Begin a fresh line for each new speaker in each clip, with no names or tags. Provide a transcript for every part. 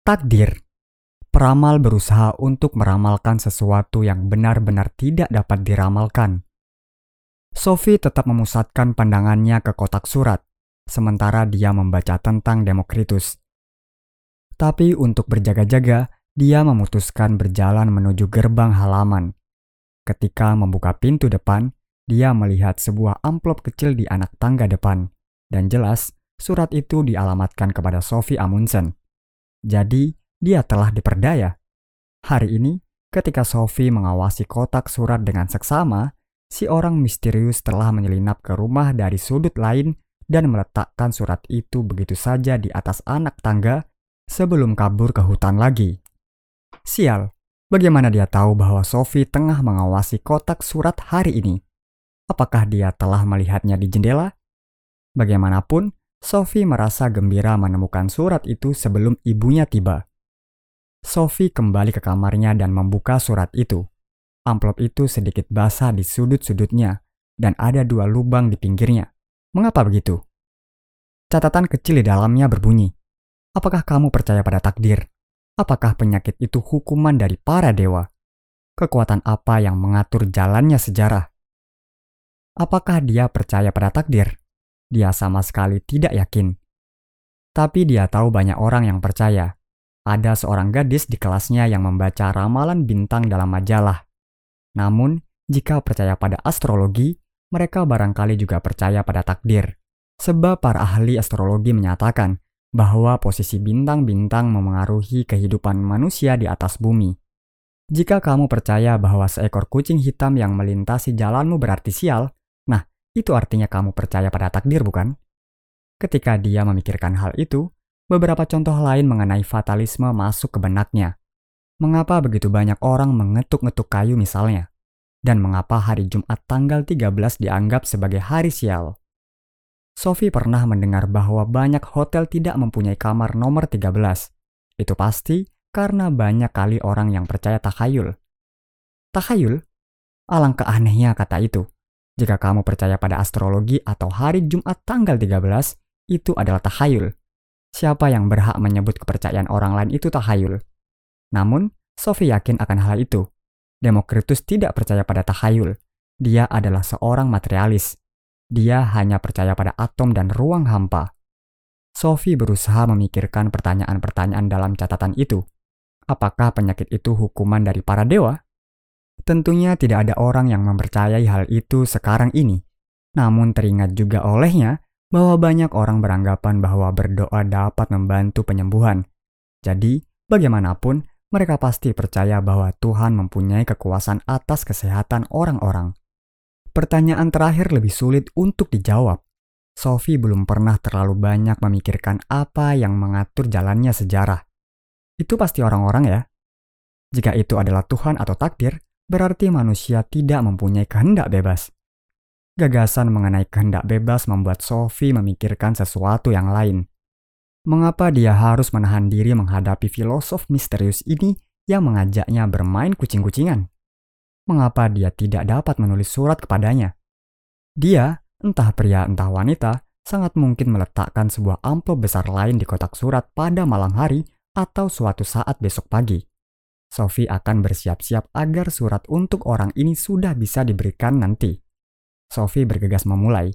Takdir. Peramal berusaha untuk meramalkan sesuatu yang benar-benar tidak dapat diramalkan. Sophie tetap memusatkan pandangannya ke kotak surat, sementara dia membaca tentang Demokritus. Tapi untuk berjaga-jaga, dia memutuskan berjalan menuju gerbang halaman. Ketika membuka pintu depan, dia melihat sebuah amplop kecil di anak tangga depan, dan jelas surat itu dialamatkan kepada Sophie Amundsen. Jadi, dia telah diperdaya. Hari ini, ketika Sophie mengawasi kotak surat dengan seksama, si orang misterius telah menyelinap ke rumah dari sudut lain dan meletakkan surat itu begitu saja di atas anak tangga sebelum kabur ke hutan lagi. Sial, bagaimana dia tahu bahwa Sophie tengah mengawasi kotak surat hari ini? Apakah dia telah melihatnya di jendela? Bagaimanapun, Sophie merasa gembira menemukan surat itu sebelum ibunya tiba. Sophie kembali ke kamarnya dan membuka surat itu. Amplop itu sedikit basah di sudut-sudutnya dan ada dua lubang di pinggirnya. Mengapa begitu? Catatan kecil di dalamnya berbunyi, Apakah kamu percaya pada takdir? Apakah penyakit itu hukuman dari para dewa? Kekuatan apa yang mengatur jalannya sejarah? Apakah dia percaya pada takdir? Dia sama sekali tidak yakin. Tapi dia tahu banyak orang yang percaya, ada seorang gadis di kelasnya yang membaca ramalan bintang dalam majalah. Namun, jika percaya pada astrologi, mereka barangkali juga percaya pada takdir. Sebab para ahli astrologi menyatakan bahwa posisi bintang-bintang memengaruhi kehidupan manusia di atas bumi. Jika kamu percaya bahwa seekor kucing hitam yang melintasi jalanmu berarti sial, itu artinya kamu percaya pada takdir bukan? Ketika dia memikirkan hal itu, Beberapa contoh lain mengenai fatalisme masuk ke benaknya. Mengapa begitu banyak orang mengetuk-ngetuk kayu misalnya? Dan mengapa hari Jumat tanggal 13 dianggap sebagai hari sial? Sophie pernah mendengar bahwa banyak hotel tidak mempunyai kamar nomor 13. Itu pasti karena banyak kali orang yang percaya takhayul. Takhayul? Alangkah anehnya kata itu. Jika kamu percaya pada astrologi atau hari Jumat tanggal 13, itu adalah takhayul. Siapa yang berhak menyebut kepercayaan orang lain itu tahayul? Namun, Sophie yakin akan hal itu. Demokritus tidak percaya pada tahayul. Dia adalah seorang materialis. Dia hanya percaya pada atom dan ruang hampa. Sophie berusaha memikirkan pertanyaan-pertanyaan dalam catatan itu. Apakah penyakit itu hukuman dari para dewa? Tentunya tidak ada orang yang mempercayai hal itu sekarang ini. Namun teringat juga olehnya bahwa banyak orang beranggapan bahwa berdoa dapat membantu penyembuhan. Jadi, bagaimanapun, mereka pasti percaya bahwa Tuhan mempunyai kekuasaan atas kesehatan orang-orang. Pertanyaan terakhir lebih sulit untuk dijawab. Sophie belum pernah terlalu banyak memikirkan apa yang mengatur jalannya sejarah. Itu pasti orang-orang ya. Jika itu adalah Tuhan atau takdir, berarti manusia tidak mempunyai kehendak bebas. Gagasan mengenai kehendak bebas membuat Sophie memikirkan sesuatu yang lain. Mengapa dia harus menahan diri menghadapi filosof misterius ini yang mengajaknya bermain kucing-kucingan? Mengapa dia tidak dapat menulis surat kepadanya? Dia, entah pria entah wanita, sangat mungkin meletakkan sebuah amplop besar lain di kotak surat pada malam hari atau suatu saat besok pagi. Sophie akan bersiap-siap agar surat untuk orang ini sudah bisa diberikan nanti. Sophie bergegas memulai.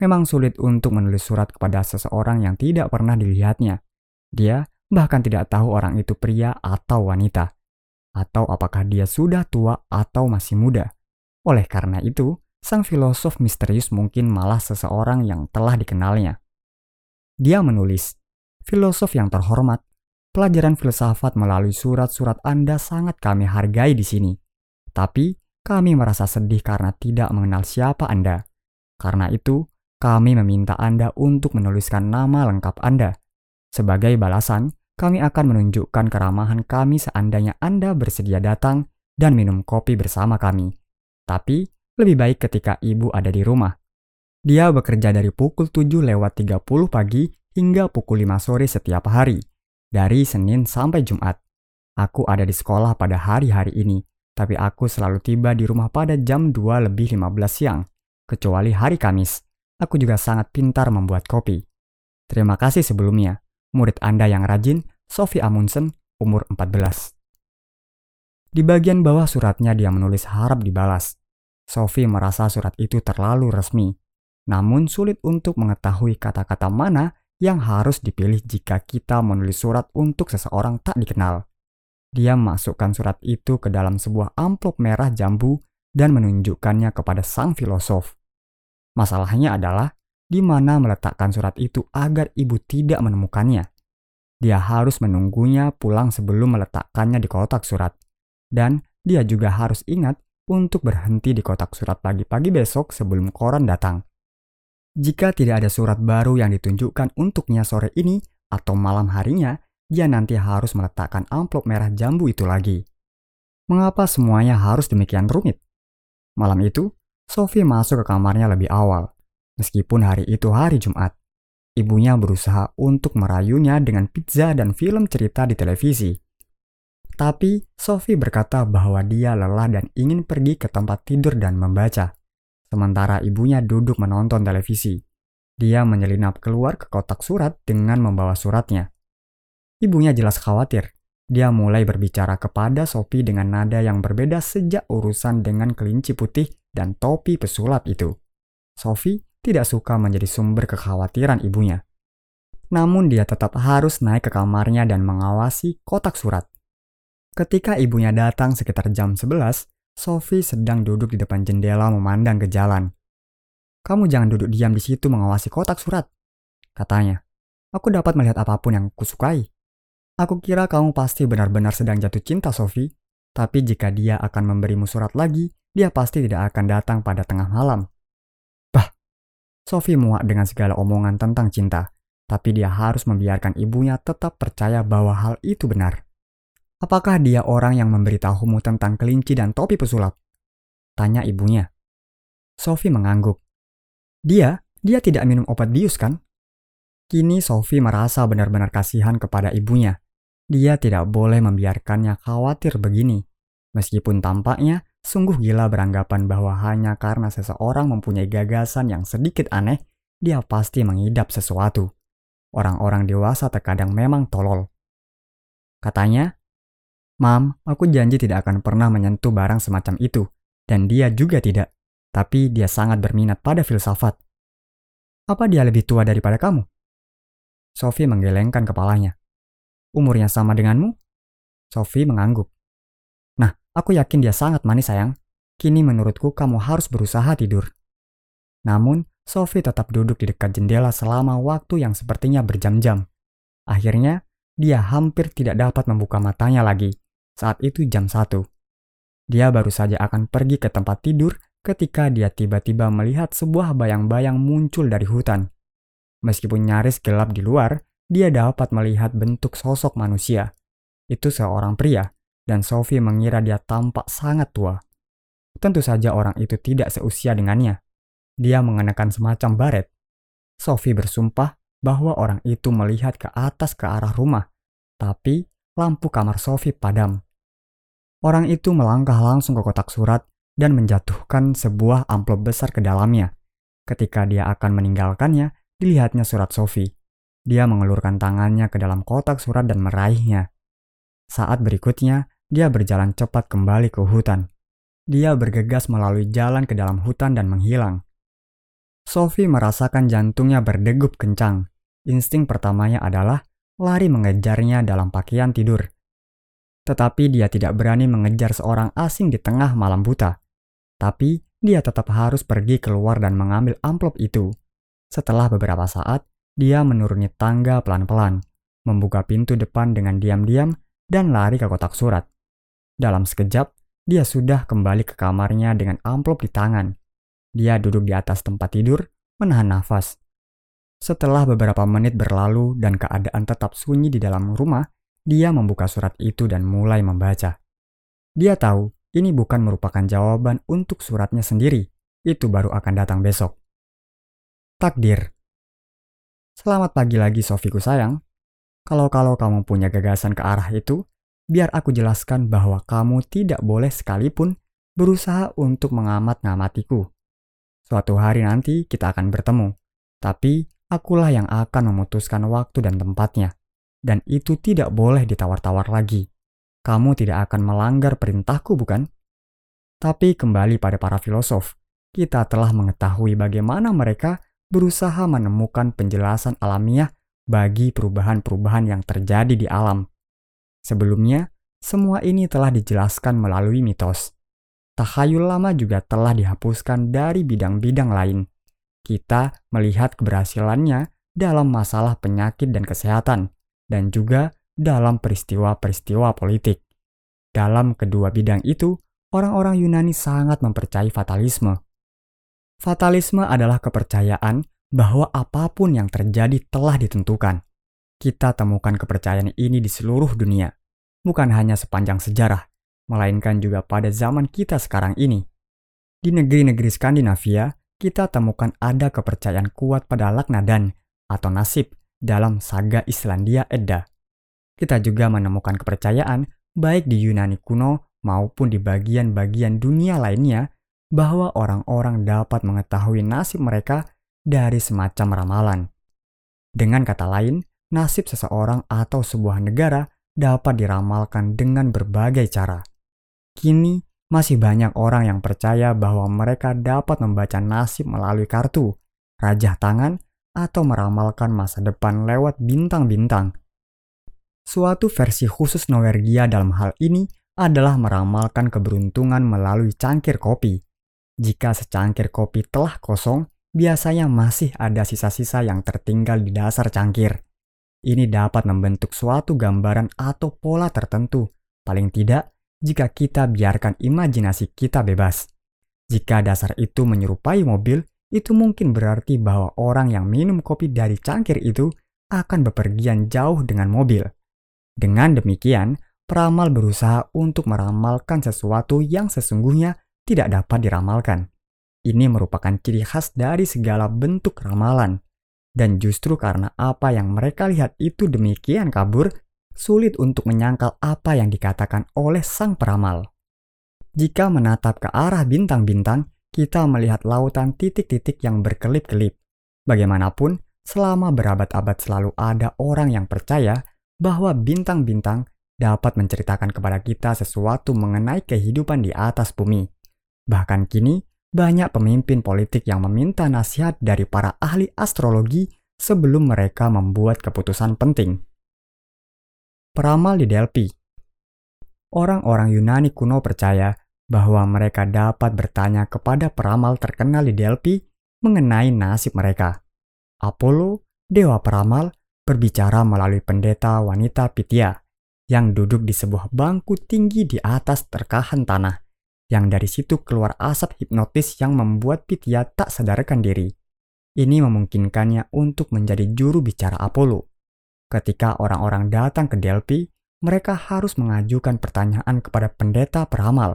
Memang sulit untuk menulis surat kepada seseorang yang tidak pernah dilihatnya. Dia bahkan tidak tahu orang itu pria atau wanita, atau apakah dia sudah tua atau masih muda. Oleh karena itu, sang filosof misterius mungkin malah seseorang yang telah dikenalnya. Dia menulis, "Filosof yang terhormat, pelajaran filsafat melalui surat-surat Anda sangat kami hargai di sini. Tapi kami merasa sedih karena tidak mengenal siapa Anda. Karena itu, kami meminta Anda untuk menuliskan nama lengkap Anda. Sebagai balasan, kami akan menunjukkan keramahan kami seandainya Anda bersedia datang dan minum kopi bersama kami. Tapi, lebih baik ketika ibu ada di rumah. Dia bekerja dari pukul 7 lewat 30 pagi hingga pukul 5 sore setiap hari, dari Senin sampai Jumat. Aku ada di sekolah pada hari-hari ini, tapi aku selalu tiba di rumah pada jam 2 lebih 15 siang, kecuali hari Kamis. Aku juga sangat pintar membuat kopi. Terima kasih sebelumnya, murid Anda yang rajin, Sophie Amundsen, umur 14. Di bagian bawah suratnya dia menulis harap dibalas. Sophie merasa surat itu terlalu resmi, namun sulit untuk mengetahui kata-kata mana yang harus dipilih jika kita menulis surat untuk seseorang tak dikenal. Dia masukkan surat itu ke dalam sebuah amplop merah jambu dan menunjukkannya kepada sang filosof. Masalahnya adalah di mana meletakkan surat itu agar ibu tidak menemukannya. Dia harus menunggunya pulang sebelum meletakkannya di kotak surat. Dan dia juga harus ingat untuk berhenti di kotak surat pagi-pagi besok sebelum koran datang. Jika tidak ada surat baru yang ditunjukkan untuknya sore ini atau malam harinya, dia nanti harus meletakkan amplop merah jambu itu lagi. Mengapa semuanya harus demikian rumit? Malam itu, Sophie masuk ke kamarnya lebih awal, meskipun hari itu hari Jumat. Ibunya berusaha untuk merayunya dengan pizza dan film cerita di televisi. Tapi Sophie berkata bahwa dia lelah dan ingin pergi ke tempat tidur dan membaca. Sementara ibunya duduk menonton televisi. Dia menyelinap keluar ke kotak surat dengan membawa suratnya. Ibunya jelas khawatir. Dia mulai berbicara kepada Sophie dengan nada yang berbeda sejak urusan dengan kelinci putih dan topi pesulap itu. Sophie tidak suka menjadi sumber kekhawatiran ibunya. Namun dia tetap harus naik ke kamarnya dan mengawasi kotak surat. Ketika ibunya datang sekitar jam 11, Sophie sedang duduk di depan jendela memandang ke jalan. Kamu jangan duduk diam di situ mengawasi kotak surat, katanya. Aku dapat melihat apa pun yang kusukai. Aku kira kamu pasti benar-benar sedang jatuh cinta, Sophie. Tapi jika dia akan memberimu surat lagi, dia pasti tidak akan datang pada tengah malam. Sophie muak dengan segala omongan tentang cinta, tapi dia harus membiarkan ibunya tetap percaya bahwa hal itu benar. Apakah dia orang yang memberitahumu tentang kelinci dan topi pesulap? Tanya ibunya. Sophie mengangguk. Dia, dia tidak minum obat bius kan? Kini Sophie merasa benar-benar kasihan kepada ibunya. Dia tidak boleh membiarkannya khawatir begini. Meskipun tampaknya Sungguh gila beranggapan bahwa hanya karena seseorang mempunyai gagasan yang sedikit aneh, dia pasti mengidap sesuatu. Orang-orang dewasa terkadang memang tolol. Katanya, Mam, aku janji tidak akan pernah menyentuh barang semacam itu, dan dia juga tidak. Tapi dia sangat berminat pada filsafat. Apa dia lebih tua daripada kamu? Sophie menggelengkan kepalanya. Umurnya sama denganmu? Sophie mengangguk. Aku yakin dia sangat manis sayang. Kini menurutku kamu harus berusaha tidur. Namun, Sophie tetap duduk di dekat jendela selama waktu yang sepertinya berjam-jam. Akhirnya, dia hampir tidak dapat membuka matanya lagi. Saat itu jam satu. Dia baru saja akan pergi ke tempat tidur ketika dia tiba-tiba melihat sebuah bayang-bayang muncul dari hutan. Meskipun nyaris gelap di luar, dia dapat melihat bentuk sosok manusia. Itu seorang pria dan Sophie mengira dia tampak sangat tua. Tentu saja orang itu tidak seusia dengannya. Dia mengenakan semacam baret. Sophie bersumpah bahwa orang itu melihat ke atas ke arah rumah, tapi lampu kamar Sophie padam. Orang itu melangkah langsung ke kotak surat dan menjatuhkan sebuah amplop besar ke dalamnya. Ketika dia akan meninggalkannya, dilihatnya surat Sophie. Dia mengelurkan tangannya ke dalam kotak surat dan meraihnya. Saat berikutnya, dia berjalan cepat kembali ke hutan. Dia bergegas melalui jalan ke dalam hutan dan menghilang. Sophie merasakan jantungnya berdegup kencang. Insting pertamanya adalah lari mengejarnya dalam pakaian tidur. Tetapi dia tidak berani mengejar seorang asing di tengah malam buta. Tapi dia tetap harus pergi keluar dan mengambil amplop itu. Setelah beberapa saat, dia menuruni tangga pelan-pelan, membuka pintu depan dengan diam-diam, dan lari ke kotak surat. Dalam sekejap, dia sudah kembali ke kamarnya dengan amplop di tangan. Dia duduk di atas tempat tidur, menahan nafas. Setelah beberapa menit berlalu dan keadaan tetap sunyi di dalam rumah, dia membuka surat itu dan mulai membaca. Dia tahu ini bukan merupakan jawaban untuk suratnya sendiri, itu baru akan datang besok. Takdir Selamat pagi lagi Sofiku sayang. Kalau-kalau kamu punya gagasan ke arah itu, biar aku jelaskan bahwa kamu tidak boleh sekalipun berusaha untuk mengamat-ngamatiku. Suatu hari nanti kita akan bertemu, tapi akulah yang akan memutuskan waktu dan tempatnya. Dan itu tidak boleh ditawar-tawar lagi. Kamu tidak akan melanggar perintahku, bukan? Tapi kembali pada para filosof, kita telah mengetahui bagaimana mereka berusaha menemukan penjelasan alamiah bagi perubahan-perubahan yang terjadi di alam. Sebelumnya, semua ini telah dijelaskan melalui mitos. Tahayul lama juga telah dihapuskan dari bidang-bidang lain. Kita melihat keberhasilannya dalam masalah penyakit dan kesehatan, dan juga dalam peristiwa-peristiwa politik. Dalam kedua bidang itu, orang-orang Yunani sangat mempercayai fatalisme. Fatalisme adalah kepercayaan bahwa apa pun yang terjadi telah ditentukan. Kita temukan kepercayaan ini di seluruh dunia, bukan hanya sepanjang sejarah, melainkan juga pada zaman kita sekarang ini. Di negeri-negeri Skandinavia, kita temukan ada kepercayaan kuat pada laknadan atau nasib dalam saga Islandia Edda. Kita juga menemukan kepercayaan baik di Yunani kuno maupun di bagian-bagian dunia lainnya bahwa orang-orang dapat mengetahui nasib mereka dari semacam ramalan. Dengan kata lain, nasib seseorang atau sebuah negara dapat diramalkan dengan berbagai cara. Kini, masih banyak orang yang percaya bahwa mereka dapat membaca nasib melalui kartu, rajah tangan, atau meramalkan masa depan lewat bintang-bintang. Suatu versi khusus Norwegia dalam hal ini adalah meramalkan keberuntungan melalui cangkir kopi. Jika secangkir kopi telah kosong, biasanya masih ada sisa-sisa yang tertinggal di dasar cangkir. Ini dapat membentuk suatu gambaran atau pola tertentu, paling tidak jika kita biarkan imajinasi kita bebas. Jika dasar itu menyerupai mobil, itu mungkin berarti bahwa orang yang minum kopi dari cangkir itu akan bepergian jauh dengan mobil. Dengan demikian, peramal berusaha untuk meramalkan sesuatu yang sesungguhnya tidak dapat diramalkan. Ini merupakan ciri khas dari segala bentuk ramalan. Dan justru karena apa yang mereka lihat itu demikian kabur, sulit untuk menyangkal apa yang dikatakan oleh sang peramal. Jika menatap ke arah bintang-bintang, kita melihat lautan titik-titik yang berkelip-kelip. Bagaimanapun, selama berabad-abad selalu ada orang yang percaya bahwa bintang-bintang dapat menceritakan kepada kita sesuatu mengenai kehidupan di atas bumi. Bahkan kini, banyak pemimpin politik yang meminta nasihat dari para ahli astrologi sebelum mereka membuat keputusan penting. Peramal di Delphi Orang-orang Yunani kuno percaya bahwa mereka dapat bertanya kepada peramal terkenal di Delphi mengenai nasib mereka. Apollo, dewa peramal, berbicara melalui pendeta wanita Pitia yang duduk di sebuah bangku tinggi di atas terkahan tanah, yang dari situ keluar asap hipnotis yang membuat Pitia tak sadarkan diri. Ini memungkinkannya untuk menjadi juru bicara Apollo. Ketika orang-orang datang ke Delphi, mereka harus mengajukan pertanyaan kepada pendeta peramal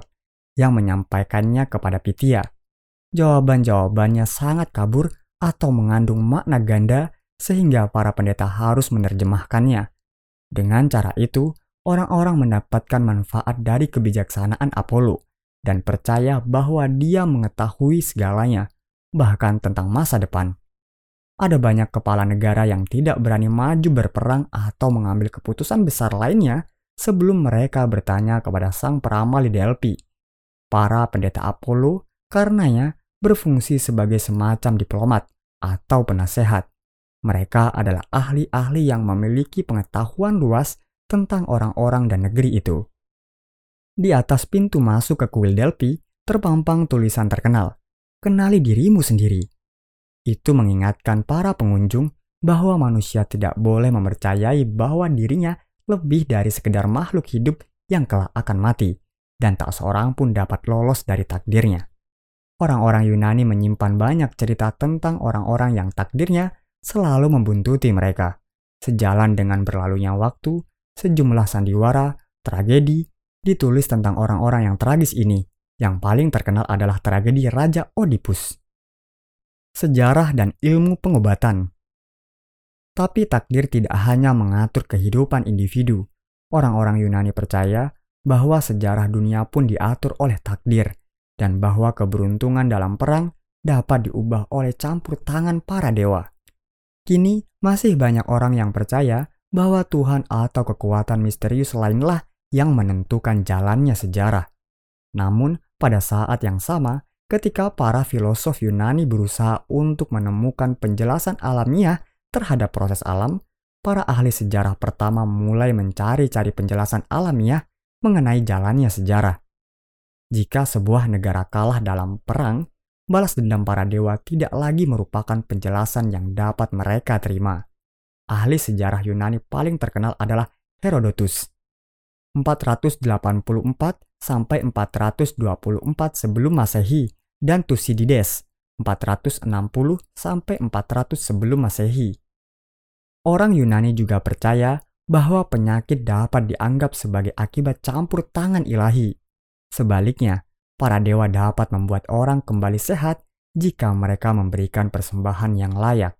yang menyampaikannya kepada Pitia. Jawaban-jawabannya sangat kabur atau mengandung makna ganda sehingga para pendeta harus menerjemahkannya. Dengan cara itu, orang-orang mendapatkan manfaat dari kebijaksanaan Apollo dan percaya bahwa dia mengetahui segalanya, bahkan tentang masa depan. Ada banyak kepala negara yang tidak berani maju berperang atau mengambil keputusan besar lainnya sebelum mereka bertanya kepada sang peramal di Delphi. Para pendeta Apollo karenanya berfungsi sebagai semacam diplomat atau penasehat mereka adalah ahli-ahli yang memiliki pengetahuan luas tentang orang-orang dan negeri itu. Di atas pintu masuk ke kuil Delphi terpampang tulisan terkenal, "Kenali dirimu sendiri." Itu mengingatkan para pengunjung bahwa manusia tidak boleh mempercayai bahwa dirinya lebih dari sekedar makhluk hidup yang kelak akan mati, dan tak seorang pun dapat lolos dari takdirnya. Orang-orang Yunani menyimpan banyak cerita tentang orang-orang yang takdirnya selalu membuntuti mereka. Sejalan dengan berlalunya waktu, sejumlah sandiwara, tragedi, ditulis tentang orang-orang yang tragis ini. Yang paling terkenal adalah tragedi Raja Oedipus. Sejarah dan ilmu pengobatan Tapi takdir tidak hanya mengatur kehidupan individu. Orang-orang Yunani percaya bahwa sejarah dunia pun diatur oleh takdir, dan bahwa keberuntungan dalam perang dapat diubah oleh campur tangan para dewa. Kini masih banyak orang yang percaya bahwa Tuhan atau kekuatan misterius lainlah yang menentukan jalannya sejarah. Namun, pada saat yang sama, ketika para filosof Yunani berusaha untuk menemukan penjelasan alamiah terhadap proses alam, para ahli sejarah pertama mulai mencari-cari penjelasan alamiah mengenai jalannya sejarah. Jika sebuah negara kalah dalam perang, balas dendam para dewa tidak lagi merupakan penjelasan yang dapat mereka terima. Ahli sejarah Yunani paling terkenal adalah Herodotus. 484 sampai 424 sebelum Masehi dan Thucydides 460 sampai 400 sebelum Masehi. Orang Yunani juga percaya bahwa penyakit dapat dianggap sebagai akibat campur tangan ilahi. Sebaliknya, para dewa dapat membuat orang kembali sehat jika mereka memberikan persembahan yang layak.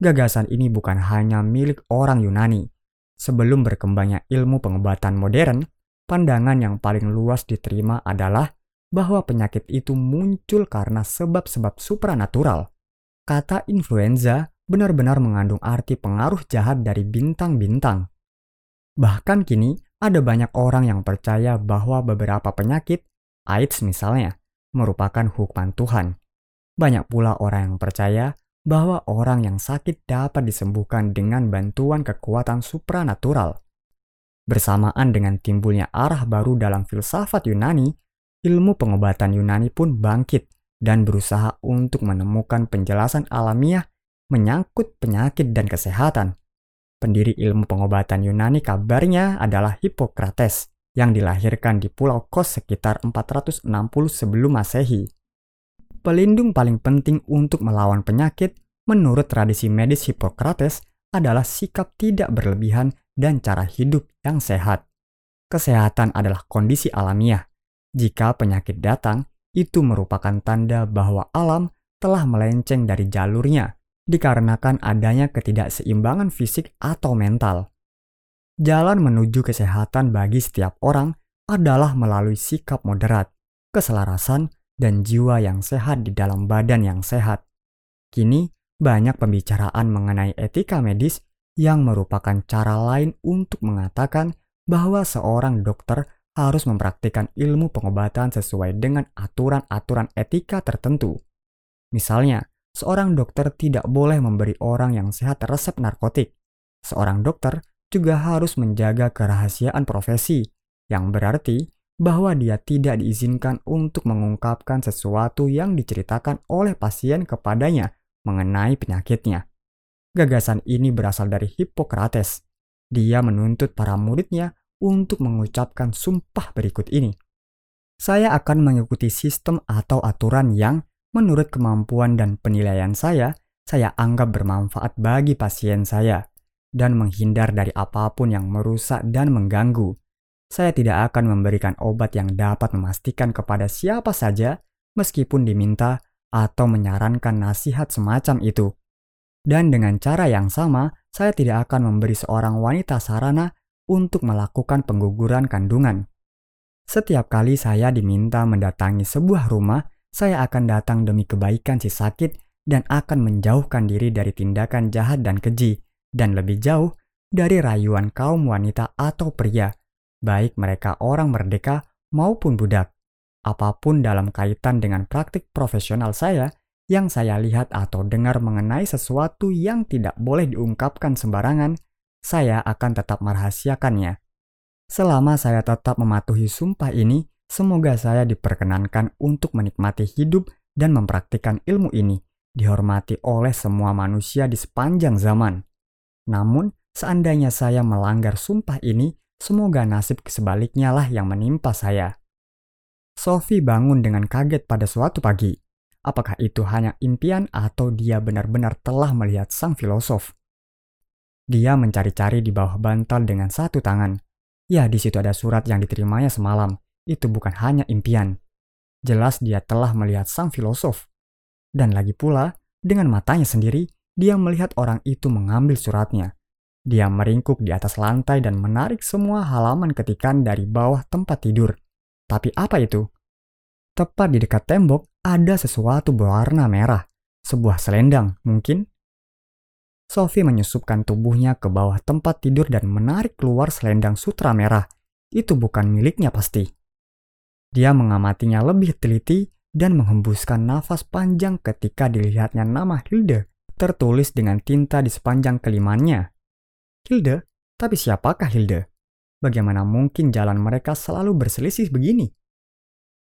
Gagasan ini bukan hanya milik orang Yunani. Sebelum berkembangnya ilmu pengobatan modern, pandangan yang paling luas diterima adalah bahwa penyakit itu muncul karena sebab-sebab supranatural. Kata influenza benar-benar mengandung arti pengaruh jahat dari bintang-bintang. Bahkan kini, ada banyak orang yang percaya bahwa beberapa penyakit, AIDS misalnya, merupakan hukuman Tuhan. Banyak pula orang yang percaya bahwa orang yang sakit dapat disembuhkan dengan bantuan kekuatan supranatural. Bersamaan dengan timbulnya arah baru dalam filsafat Yunani, ilmu pengobatan Yunani pun bangkit dan berusaha untuk menemukan penjelasan alamiah menyangkut penyakit dan kesehatan. Pendiri ilmu pengobatan Yunani kabarnya adalah Hippocrates yang dilahirkan di Pulau Kos sekitar 460 sebelum Masehi. Pelindung paling penting untuk melawan penyakit menurut tradisi medis Hippocrates adalah sikap tidak berlebihan dan cara hidup yang sehat. Kesehatan adalah kondisi alamiah. Jika penyakit datang, itu merupakan tanda bahwa alam telah melenceng dari jalurnya dikarenakan adanya ketidakseimbangan fisik atau mental. Jalan menuju kesehatan bagi setiap orang adalah melalui sikap moderat, keselarasan, dan jiwa yang sehat di dalam badan yang sehat. Kini, banyak pembicaraan mengenai etika medis yang merupakan cara lain untuk mengatakan bahwa seorang dokter harus mempraktikkan ilmu pengobatan sesuai dengan aturan-aturan etika tertentu. Misalnya, seorang dokter tidak boleh memberi orang yang sehat resep narkotik. Seorang dokter juga harus menjaga kerahasiaan profesi, yang berarti bahwa dia tidak diizinkan untuk mengungkapkan sesuatu yang diceritakan oleh pasien kepadanya mengenai penyakitnya. Gagasan ini berasal dari Hippocrates. Dia menuntut para muridnya untuk mengucapkan sumpah berikut ini. Saya akan mengikuti sistem atau aturan yang menurut kemampuan dan penilaian saya, saya anggap bermanfaat bagi pasien saya dan menghindar dari apa pun yang merusak dan mengganggu. Saya tidak akan memberikan obat yang dapat memastikan kepada siapa saja meskipun diminta atau menyarankan nasihat semacam itu. Dan dengan cara yang sama, saya tidak akan memberi seorang wanita sarana untuk melakukan pengguguran kandungan. Setiap kali saya diminta mendatangi sebuah rumah, saya akan datang demi kebaikan si sakit dan akan menjauhkan diri dari tindakan jahat dan keji, dan lebih jauh dari rayuan kaum wanita atau pria, baik mereka orang merdeka maupun budak. Apa pun dalam kaitan dengan praktik profesional saya, yang saya lihat atau dengar mengenai sesuatu yang tidak boleh diungkapkan sembarangan, saya akan tetap merahasiakannya. Selama saya tetap mematuhi sumpah ini, Semoga saya diperkenankan untuk menikmati hidup dan mempraktikkan ilmu ini, dihormati oleh semua manusia di sepanjang zaman. Namun, seandainya saya melanggar sumpah ini, semoga nasib sebaliknya lah yang menimpa saya. Sophie bangun dengan kaget pada suatu pagi. Apakah itu hanya impian atau dia benar-benar telah melihat sang filosof? Dia mencari-cari di bawah bantal dengan satu tangan. Ya, di situ ada surat yang diterimanya semalam itu bukan hanya impian. Jelas dia telah melihat sang filosof. Dan lagi pula, dengan matanya sendiri, dia melihat orang itu mengambil suratnya. Dia meringkuk di atas lantai dan menarik semua halaman ketikan dari bawah tempat tidur. Tapi apa itu? Tepat di dekat tembok ada sesuatu berwarna merah. Sebuah selendang, mungkin. Sophie menyusupkan tubuhnya ke bawah tempat tidur dan menarik keluar selendang sutra merah. Itu bukan miliknya pasti. Dia mengamatinya lebih teliti dan menghembuskan nafas panjang ketika dilihatnya nama Hilde tertulis dengan tinta di sepanjang kelimannya. Hilde? Tapi siapakah Hilde? Bagaimana mungkin jalan mereka selalu berselisih begini?